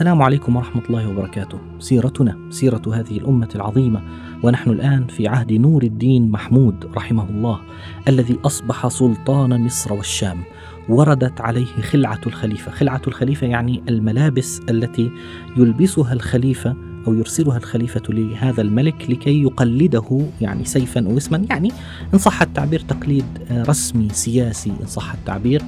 السلام عليكم ورحمة الله وبركاته. سيرتنا سيرة هذه الأمة العظيمة ونحن الآن في عهد نور الدين محمود رحمه الله الذي أصبح سلطان مصر والشام. وردت عليه خلعة الخليفة، خلعة الخليفة يعني الملابس التي يلبسها الخليفة أو يرسلها الخليفة لهذا الملك لكي يقلده يعني سيفا أو اسما يعني إن صح التعبير تقليد رسمي سياسي إن صح التعبير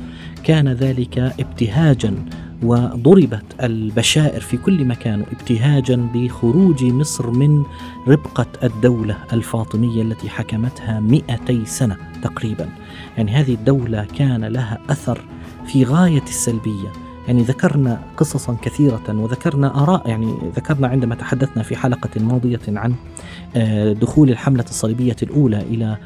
كان ذلك ابتهاجا وضربت البشائر في كل مكان ابتهاجا بخروج مصر من ربقة الدولة الفاطمية التي حكمتها 200 سنة تقريبا. يعني هذه الدولة كان لها أثر في غاية السلبية. يعني ذكرنا قصصا كثيرة وذكرنا آراء يعني ذكرنا عندما تحدثنا في حلقة ماضية عن آه، دخول الحملة الصليبية الأولى إلى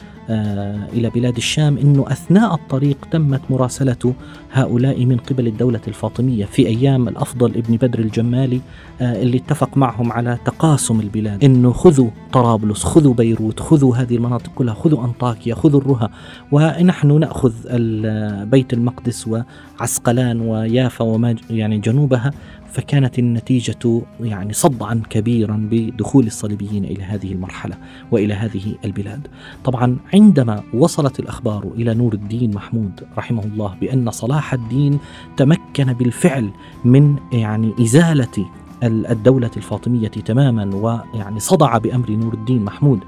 إلى بلاد الشام أنه أثناء الطريق تمت مراسلة هؤلاء من قبل الدولة الفاطمية في أيام الأفضل ابن بدر الجمالي آه، اللي اتفق معهم على تقاسم البلاد. أنه خذوا طرابلس خذوا بيروت خذوا هذه المناطق كلها خذوا أنطاكيا خذوا الرها. ونحن نأخذ بيت المقدس وعسقلان ويافا وما يعني جنوبها. فكانت النتيجة يعني صدعا كبيرا بدخول الصليبيين إلى هذه المرحلة وإلى هذه البلاد. طبعا عندما وصلت الأخبار إلى نور الدين محمود رحمه الله بأن صلاح الدين تمكن بالفعل من يعني إزالة الدولة الفاطمية تماما ويعني صدع بأمر نور الدين محمود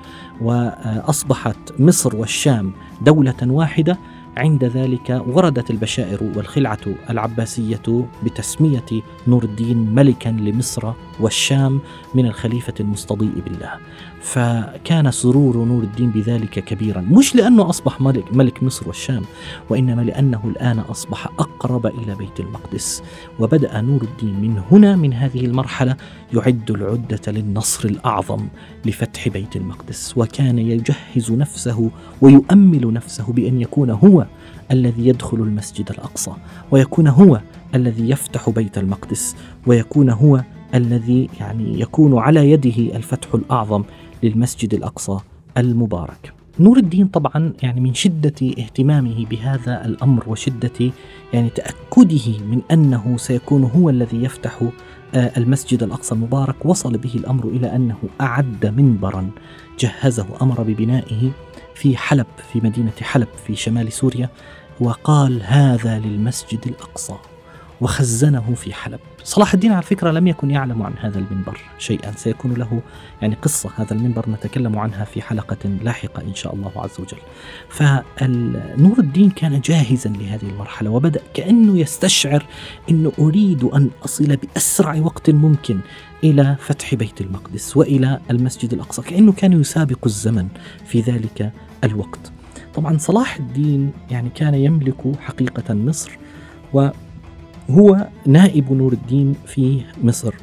وأصبحت مصر والشام دولة واحدة عند ذلك وردت البشائر والخلعة العباسية بتسمية نور الدين ملكا لمصر والشام من الخليفة المستضيء بالله. فكان سرور نور الدين بذلك كبيرا مش لأنه أصبح ملك, ملك مصر والشام وإنما لأنه الآن أصبح أقرب إلى بيت المقدس. وبدأ نور الدين من هنا من هذه المرحلة يعد العدة للنصر الأعظم لفتح بيت المقدس. وكان يجهز نفسه ويؤمل نفسه بأن يكون هو الذي يدخل المسجد الأقصى ويكون هو الذي يفتح بيت المقدس ويكون هو الذي يعني يكون على يده الفتح الأعظم للمسجد الأقصى المبارك. نور الدين طبعا يعني من شدة اهتمامه بهذا الأمر وشدة يعني تأكده من أنه سيكون هو الذي يفتح آه، المسجد الأقصى المبارك. وصل به الأمر إلى أنه أعد منبرا جهزه أمر ببنائه. في حلب في مدينة حلب في شمال سوريا وقال هذا للمسجد الأقصى. وخزنه في حلب. صلاح الدين على فكرة لم يكن يعلم عن هذا المنبر شيئا. سيكون له يعني قصة هذا المنبر نتكلم عنها في حلقة لاحقة إن شاء الله عز وجل. فنور الدين كان جاهزا لهذه المرحلة وبدأ كأنه يستشعر أنه أريد أن أصل بأسرع وقت ممكن إلى فتح بيت المقدس وإلى المسجد الأقصى كأنه كان يسابق الزمن في ذلك الوقت. طبعا صلاح الدين يعني كان يملك حقيقة مصر و هو نائب نور الدين في مصر.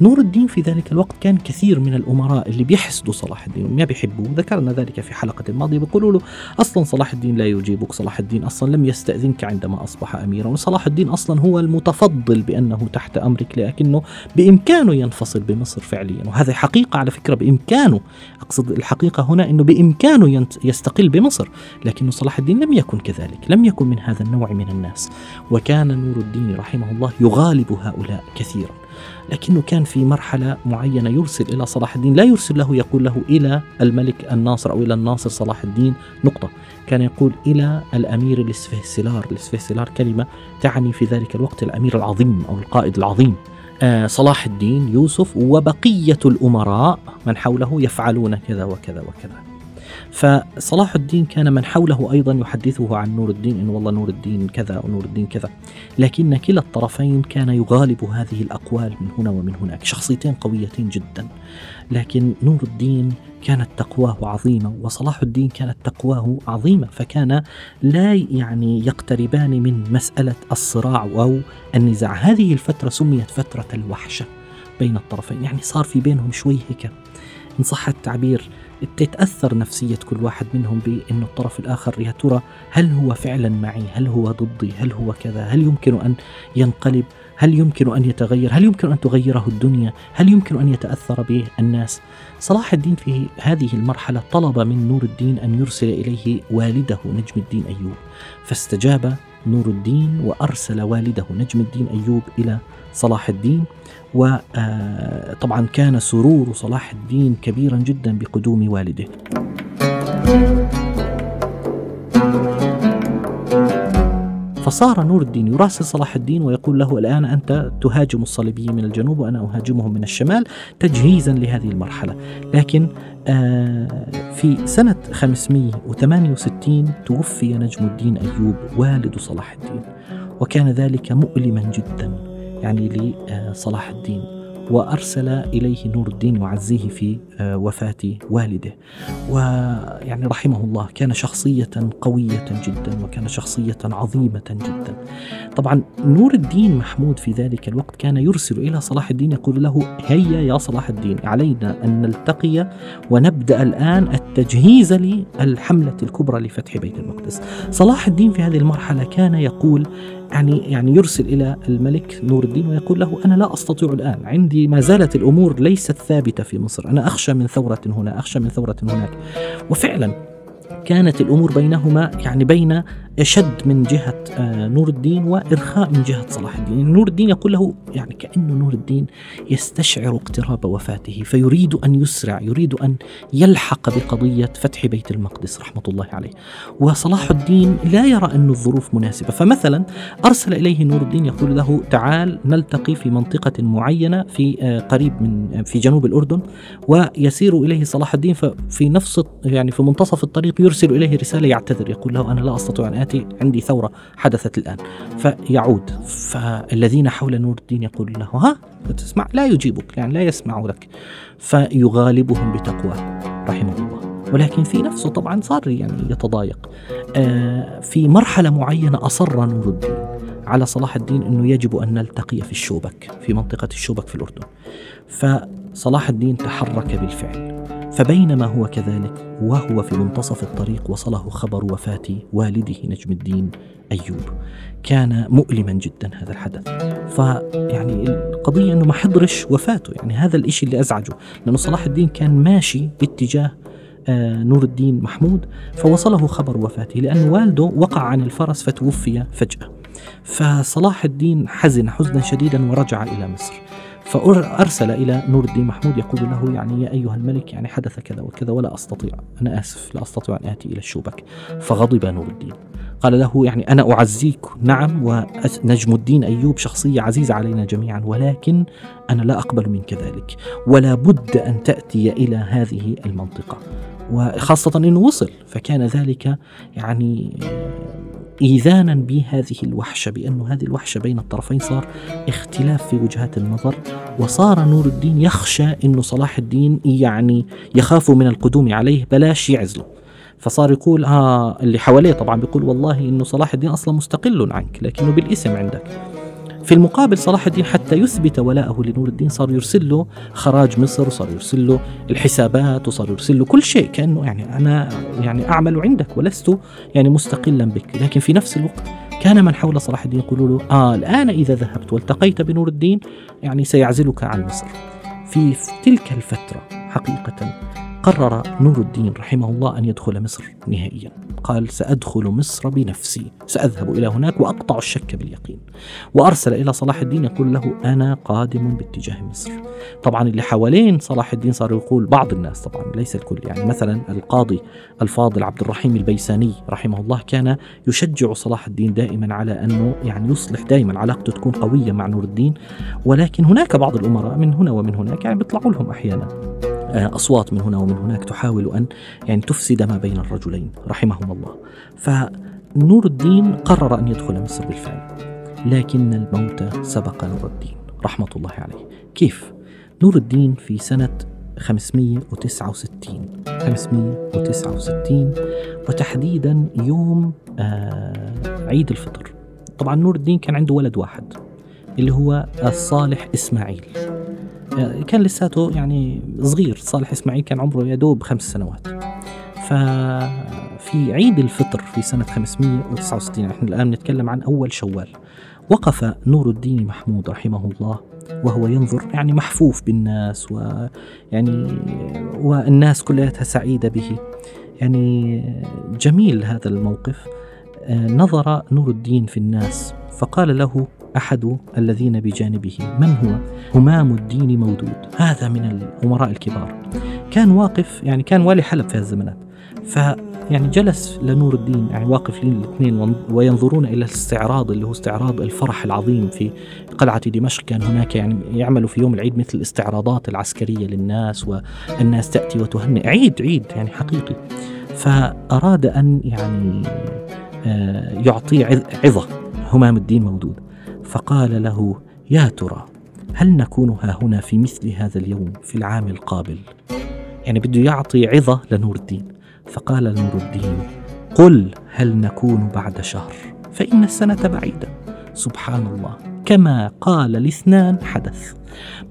نور الدين في ذلك الوقت كان كثير من الأمراء اللي بيحسدوا صلاح الدين وما بيحبوه. ذكرنا ذلك في حلقة الماضية بيقولوا له أصلا صلاح الدين لا يجيبك صلاح الدين أصلا لم يستأذنك عندما أصبح اميرا وصلاح الدين أصلا هو المتفضل بأنه تحت أمرك لكنه بإمكانه ينفصل بمصر فعليا. وهذا حقيقة على فكرة بإمكانه. أقصد الحقيقة هنا إنه بإمكانه يستقل بمصر لكن صلاح الدين لم يكن كذلك لم يكن من هذا النوع من الناس. وكان نور الدين رحمه الله يغالب هؤلاء كثيرا. لكنه كان في مرحلة معينة يرسل إلى صلاح الدين. لا يرسل له يقول له إلى الملك الناصر أو إلى الناصر صلاح الدين. نقطة. كان يقول إلى الأمير الإسفهسلار. الإسفهسلار كلمة تعني في ذلك الوقت الأمير العظيم أو القائد العظيم. آه صلاح الدين يوسف وبقية الأمراء من حوله يفعلون كذا وكذا وكذا. فصلاح الدين كان من حوله أيضا يحدثه عن نور الدين إن والله نور الدين كذا ونور الدين كذا. لكن كلا الطرفين كان يغالب هذه الأقوال من هنا ومن هناك شخصيتين قويتين جدا. لكن نور الدين كانت تقواه عظيمة وصلاح الدين كانت تقواه عظيمة فكان لا يعني يقتربان من مسألة الصراع أو النزاع. هذه الفترة سميت فترة الوحشة بين الطرفين يعني صار في بينهم شوي هيك إن صح التعبير تتأثر نفسية كل واحد منهم بأن الطرف الآخر يا ترى هل هو فعلا معي؟ هل هو ضدي؟ هل هو كذا؟ هل يمكن أن ينقلب؟ هل يمكن أن يتغير؟ هل يمكن أن تغيره الدنيا؟ هل يمكن أن يتأثر به الناس؟ صلاح الدين في هذه المرحلة طلب من نور الدين أن يرسل إليه والده نجم الدين أيوب فاستجاب نور الدين وأرسل والده نجم الدين أيوب إلى صلاح الدين وطبعا كان سرور صلاح الدين كبيرا جدا بقدوم والده. فصار نور الدين يراسل صلاح الدين ويقول له الآن أنت تهاجم الصليبيين من الجنوب وأنا أهاجمهم من الشمال تجهيزا لهذه المرحلة. لكن آه، في سنة 568 توفي نجم الدين أيوب والد صلاح الدين وكان ذلك مؤلما جدا. يعني لصلاح الدين. وأرسل إليه نور الدين يعزيه في آه، وفاة والده. ويعني رحمه الله كان شخصية قوية جدا وكان شخصية عظيمة جدا. طبعا نور الدين محمود في ذلك الوقت كان يرسل إلى صلاح الدين يقول له هيا يا صلاح الدين علينا أن نلتقي ونبدأ الآن التجهيز للحملة الكبرى لفتح بيت المقدس. صلاح الدين في هذه المرحلة كان يقول يعني يعني يرسل إلى الملك نور الدين ويقول له أنا لا أستطيع الآن عندي ما زالت الأمور ليست ثابتة في مصر أنا أخشى من ثورة هنا أخشى من ثورة هناك. وفعلا كانت الأمور بينهما يعني بين شد من جهة آه، نور الدين وإرخاء من جهة صلاح الدين. يعني نور الدين يقول له يعني كأنه نور الدين يستشعر اقتراب وفاته فيريد أن يسرع يريد أن يلحق بقضية فتح بيت المقدس رحمة الله عليه. وصلاح الدين لا يرى أن الظروف مناسبة. فمثلا أرسل إليه نور الدين يقول له تعال نلتقي في منطقة معينة في آه، قريب من في جنوب الأردن. ويسير إليه صلاح الدين ففي نفس يعني في منتصف الطريق يرسل إليه رسالة يعتذر يقول له أنا لا أستطيع أن آتي عندي ثورة حدثت الآن. فيعود. فالذين حول نور الدين يقول له ها تسمع؟ لا يجيبك يعني لا يسمع لك. فيغالبهم بتقواه رحمه الله. ولكن في نفسه طبعا صار يعني يتضايق. آه في مرحلة معينة أصر نور الدين على صلاح الدين أنه يجب أن نلتقي في الشوبك في منطقة الشوبك في الأردن. فصلاح الدين تحرك بالفعل. فبينما هو كذلك وهو في منتصف الطريق وصله خبر وفاة والده نجم الدين أيوب. كان مؤلما جدا هذا الحدث. فيعني القضية أنه ما حضرش وفاته. يعني هذا الإشي اللي أزعجه لأنه صلاح الدين كان ماشي باتجاه آه، نور الدين محمود فوصله خبر وفاته لأن والده وقع عن الفرس فتوفي فجأة. فصلاح الدين حزن حزنا شديدا ورجع إلى مصر. فأرسل إلى نور الدين محمود يقول له يعني يا أيها الملك يعني حدث كذا وكذا ولا أستطيع أنا آسف لا أستطيع أن آتي إلى الشوبك. فغضب نور الدين. قال له يعني أنا أعزيك نعم ونجم الدين أيوب شخصية عزيزة علينا جميعا ولكن أنا لا أقبل منك ذلك ولا بد أن تأتي إلى هذه المنطقة وخاصة أنه وصل فكان ذلك يعني إيذانا بهذه الوحشة بأن هذه الوحشة بين الطرفين صار اختلاف في وجهات النظر وصار نور الدين يخشى أنه صلاح الدين يعني يخاف من القدوم عليه بلاش يعزله. فصار يقول ها اللي حواليه طبعا بيقول والله إنه صلاح الدين أصلا مستقل عنك لكنه بالاسم عندك. في المقابل صلاح الدين حتى يثبت ولاءه لنور الدين صار يرسل له خراج مصر وصار يرسل له الحسابات وصار يرسل له كل شيء كأنه يعني أنا يعني أعمل عندك ولست يعني مستقلا بك. لكن في نفس الوقت كان من حول صلاح الدين يقولوا له آه الآن إذا ذهبت والتقيت بنور الدين يعني سيعزلك عن مصر. في تلك الفترة حقيقة قرر نور الدين رحمه الله أن يدخل مصر نهائيا. قال سأدخل مصر بنفسي. سأذهب إلى هناك وأقطع الشك باليقين. وأرسل إلى صلاح الدين يقول له أنا قادم باتجاه مصر. طبعا اللي حوالين صلاح الدين صار يقول بعض الناس طبعا ليس الكل. يعني مثلا القاضي الفاضل عبد الرحيم البيساني رحمه الله كان يشجع صلاح الدين دائما على أنه يعني يصلح دائما علاقته تكون قوية مع نور الدين. ولكن هناك بعض الأمراء من هنا ومن هناك يعني بيطلعوا لهم أحيانا. أصوات من هنا ومن هناك تحاول أن يعني تفسد ما بين الرجلين رحمهما الله. فنور الدين قرر أن يدخل مصر بالفعل لكن الموت سبق نور الدين رحمة الله عليه. كيف؟ نور الدين في سنة 569 569 وتحديدا يوم آه عيد الفطر. طبعا نور الدين كان عنده ولد واحد اللي هو الصالح إسماعيل. آه، كان لساته يعني صغير. صالح إسماعيل كان عمره يدوب خمس سنوات. ففي عيد الفطر في سنة 569 نحن الآن نتكلم عن أول شوال. وقف نور الدين محمود رحمه الله وهو ينظر يعني محفوف بالناس ويعني والناس كلها سعيدة به. يعني جميل هذا الموقف. آه، نظر نور الدين في الناس فقال له أحد الذين بجانبه. من هو؟ همام الدين مودود. هذا من الأمراء الكبار. كان واقف يعني كان والي حلب في الزمانات. ف يعني جلس لنور الدين يعني واقف الاثنين وينظرون إلى الاستعراض اللي هو استعراض الفرح العظيم في قلعة دمشق. كان هناك يعني يعملوا في يوم العيد مثل الاستعراضات العسكرية للناس والناس تأتي وتهنئ. عيد عيد يعني حقيقي. فأراد أن يعني آه، يعطي عظة. همام الدين مودود. فقال له يا ترى هل نكون ها هنا في مثل هذا اليوم في العام القابل؟ يعني بده يعطي عظة لنور الدين. فقال نور الدين قل هل نكون بعد شهر فإن السنة بعيدة. سبحان الله. كما قال الاثنان حدث.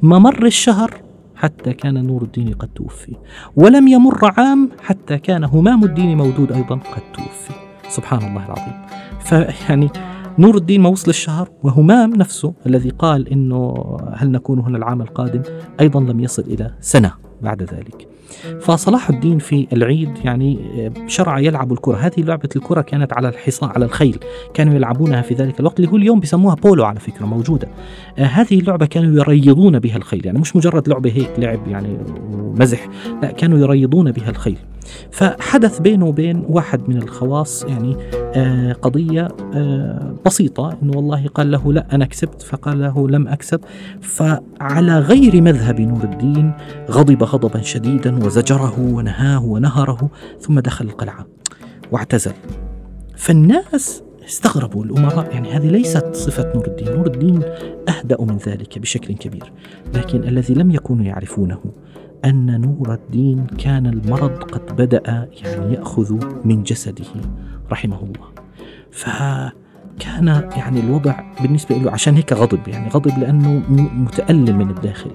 ما مر الشهر حتى كان نور الدين قد توفي ولم يمر عام حتى كان همام الدين مودود أيضا قد توفي. سبحان الله العظيم. فيعني نور الدين ما وصل الشهر وهمام نفسه الذي قال إنه هل نكون هنا العام القادم أيضا لم يصل إلى سنة بعد ذلك. فصلاح الدين في العيد يعني شرع يلعب الكرة. هذه لعبة الكرة كانت على الحصان على الخيل. كانوا يلعبونها في ذلك الوقت اللي هو اليوم بيسموها بولو على فكرة موجودة. آه هذه اللعبة كانوا يريضون بها الخيل. يعني مش مجرد لعبة هيك لعب يعني ومزح لا كانوا يريضون بها الخيل. فحدث بينه وبين واحد من الخواص يعني قضية آه بسيطة إنه والله قال له لا أنا كسبت فقال له لم أكسب. فعلى غير مذهب نور الدين غضب غضبا شديدا وزجره ونهاه ونهره ثم دخل القلعة واعتزل. فالناس استغربوا الأمراء يعني هذه ليست صفة نور الدين. نور الدين أهدأ من ذلك بشكل كبير. لكن الذي لم يكونوا يعرفونه أن نور الدين كان المرض قد بدأ يعني يأخذ من جسده. رحمه الله فكان يعني الوضع بالنسبة له عشان هيك غضب يعني غضب لأنه متألم من الداخل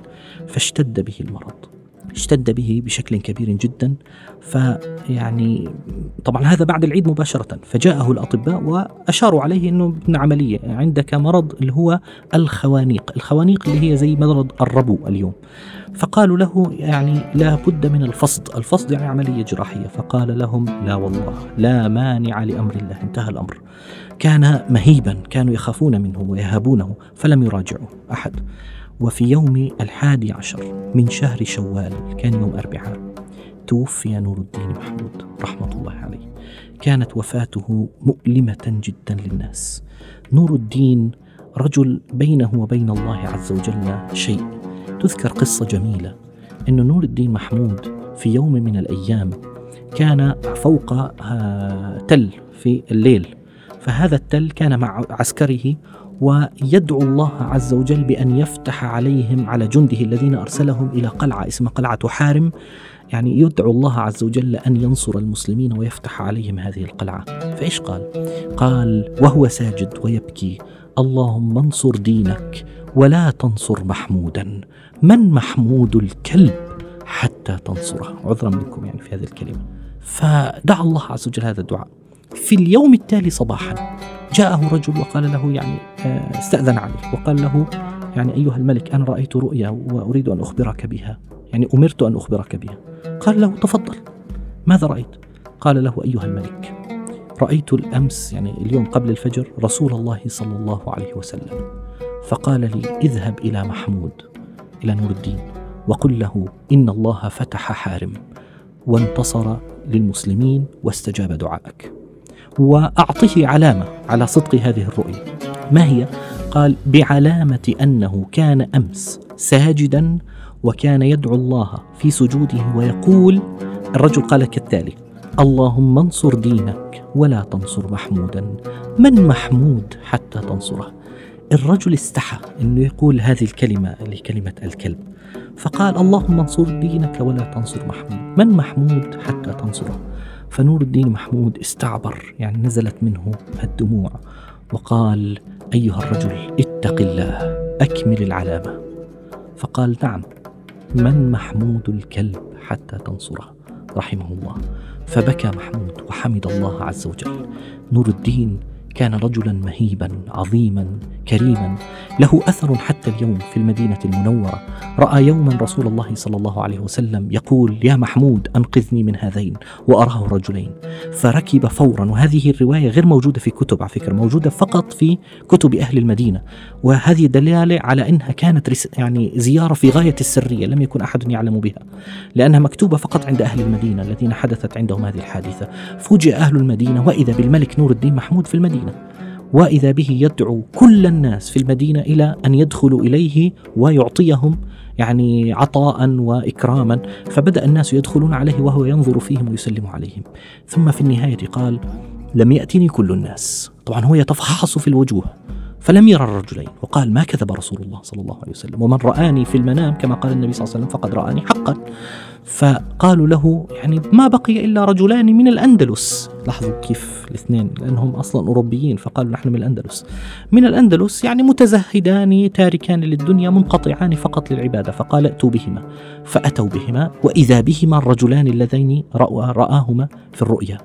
فاشتد به المرض. اشتد به بشكل كبير جدا. فيعني طبعا هذا بعد العيد مباشرة. فجاءه الأطباء وأشاروا عليه أنه ابن عملية عندك مرض اللي هو الخوانيق الخوانيق اللي هي زي مرض الربو اليوم. فقالوا له يعني لا بد من الفصد الفصد يعني عملية جراحية. فقال لهم لا والله لا مانع لأمر الله. انتهى الأمر. كان مهيبا كانوا يخافون منه ويهابونه فلم يراجعوا أحد. وفي يوم الحادي عشر من شهر شوال كان يوم أربعاء توفي نور الدين محمود رحمة الله عليه. كانت وفاته مؤلمة جدا للناس. نور الدين رجل بينه وبين الله عز وجل شيء. تذكر قصة جميلة أن نور الدين محمود في يوم من الأيام كان فوق آه، تل في الليل. فهذا التل كان مع عسكره ويدعو الله عز وجل بأن يفتح عليهم على جنده الذين أرسلهم إلى قلعة اسمها قلعة حارم. يعني يدعو الله عز وجل أن ينصر المسلمين ويفتح عليهم هذه القلعة. فإيش قال؟ قال وهو ساجد ويبكي اللهم انصر دينك ولا تنصر محمودا. من محمود الكلب حتى تنصره. عذرا منكم يعني في هذه الكلمة. فدعا الله عز وجل هذا الدعاء. في اليوم التالي صباحا. جاءه رجل وقال له يعني آه، استأذن عليه وقال له يعني أيها الملك أنا رأيت رؤيا وأريد أن أخبرك بها. يعني أمرت أن أخبرك بها. قال له تفضل. ماذا رأيت؟ قال له أيها الملك رأيت الأمس يعني اليوم قبل الفجر رسول الله صلى الله عليه وسلم. فقال لي اذهب إلى محمود إلى نور الدين وقل له إن الله فتح حارم وانتصر للمسلمين واستجاب دعائك وأعطه علامة على صدق هذه الرؤية. ما هي؟ قال بعلامة أنه كان أمس ساجدا وكان يدعو الله في سجوده ويقول الرجل قال كالتالي اللهم انصر دينك ولا تنصر محمودا. من محمود حتى تنصره؟ الرجل استحى إنه يقول هذه الكلمة اللي كلمه الكلب فقال اللهم انصر دينك ولا تنصر محمود. من محمود حتى تنصره؟ فنور الدين محمود استعبر يعني نزلت منه الدموع وقال أيها الرجل اتق الله أكمل العلامة. فقال نعم من محمود الكلب حتى تنصره؟ رحمه الله. فبكى محمود وحمد الله عز وجل. نور الدين كان رجلا مهيبا عظيما كريما. له أثر حتى اليوم في المدينة المنورة. رأى يوما رسول الله صلى الله عليه وسلم يقول يا محمود أنقذني من هذين وأراه رجلين. فركب فورا وهذه الرواية غير موجودة في كتب على فكرة موجودة فقط في كتب أهل المدينة. وهذه دلاله على أنها كانت يعني زيارة في غاية السرية لم يكن أحد يعلم بها. لأنها مكتوبة فقط عند أهل المدينة الذين حدثت عندهم هذه الحادثة. فوجئ أهل المدينة وإذا بالملك نور الدين محمود في المدينة. وإذا به يدعو كل الناس في المدينة إلى أن يدخلوا إليه ويعطيهم يعني عطاء وإكراما فبدأ الناس يدخلون عليه وهو ينظر فيهم ويسلم عليهم. ثم في النهاية قال لم يأتني كل الناس. طبعا هو يتفحص في الوجوه. فلم يرى الرجلين وقال ما كذب رسول الله صلى الله عليه وسلم ومن رآني في المنام كما قال النبي صلى الله عليه وسلم فقد رآني حقا. فقالوا له يعني ما بقي إلا رجلان من الأندلس. لاحظوا كيف الاثنين لأنهم أصلا أوروبيين فقالوا نحن من الأندلس. من الأندلس يعني متزهدان تاركان للدنيا منقطعان فقط للعبادة فقال ائتوا بهما. فأتوا بهما وإذا بهما الرجلان اللذين رآهما في الرؤيا.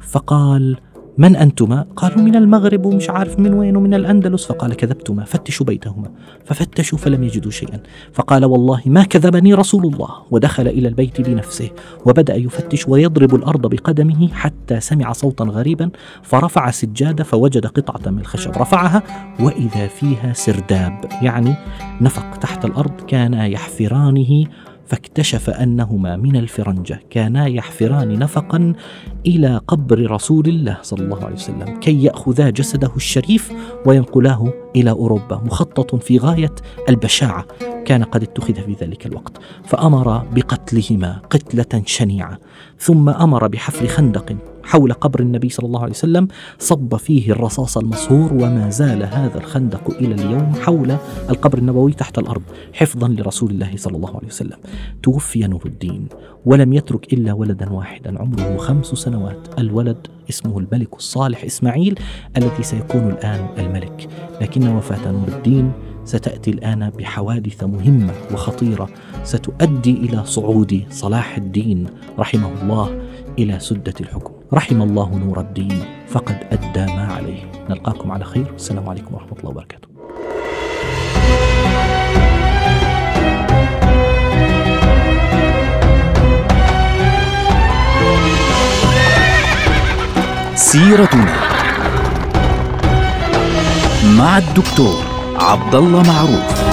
فقال من أنتما؟ قالوا من المغرب ومش عارف من وين ومن الأندلس. فقال كذبتما فتشوا بيتهما. ففتشوا فلم يجدوا شيئا. فقال والله ما كذبني رسول الله. ودخل إلى البيت بنفسه وبدأ يفتش ويضرب الأرض بقدمه حتى سمع صوتا غريبا. فرفع سجادة فوجد قطعة من الخشب. رفعها وإذا فيها سرداب. يعني نفق تحت الأرض كانا يحفرانه فاكتشف أنهما من الفرنجة كانا يحفران نفقا إلى قبر رسول الله صلى الله عليه وسلم كي يأخذا جسده الشريف وينقلاه إلى أوروبا مخطط في غاية البشاعة كان قد اتخذ في ذلك الوقت فأمر بقتلهما قتلة شنيعة ثم أمر بحفر خندق. حول قبر النبي صلى الله عليه وسلم صب فيه الرصاص المصهور وما زال هذا الخندق إلى اليوم حول القبر النبوي تحت الأرض حفظا لرسول الله صلى الله عليه وسلم. توفي نور الدين ولم يترك إلا ولدا واحدا عمره خمس سنوات. الولد اسمه الملك الصالح إسماعيل الذي سيكون الآن الملك. لكن وفاة نور الدين ستأتي الآن بحوادث مهمة وخطيرة ستؤدي إلى صعود صلاح الدين رحمه الله إلى سدة الحكم. رحم الله نور الدين. فقد أدى ما عليه. نلقاكم على خير. السلام عليكم ورحمة الله وبركاته. سيرتنا مع الدكتور عبد الله معروف.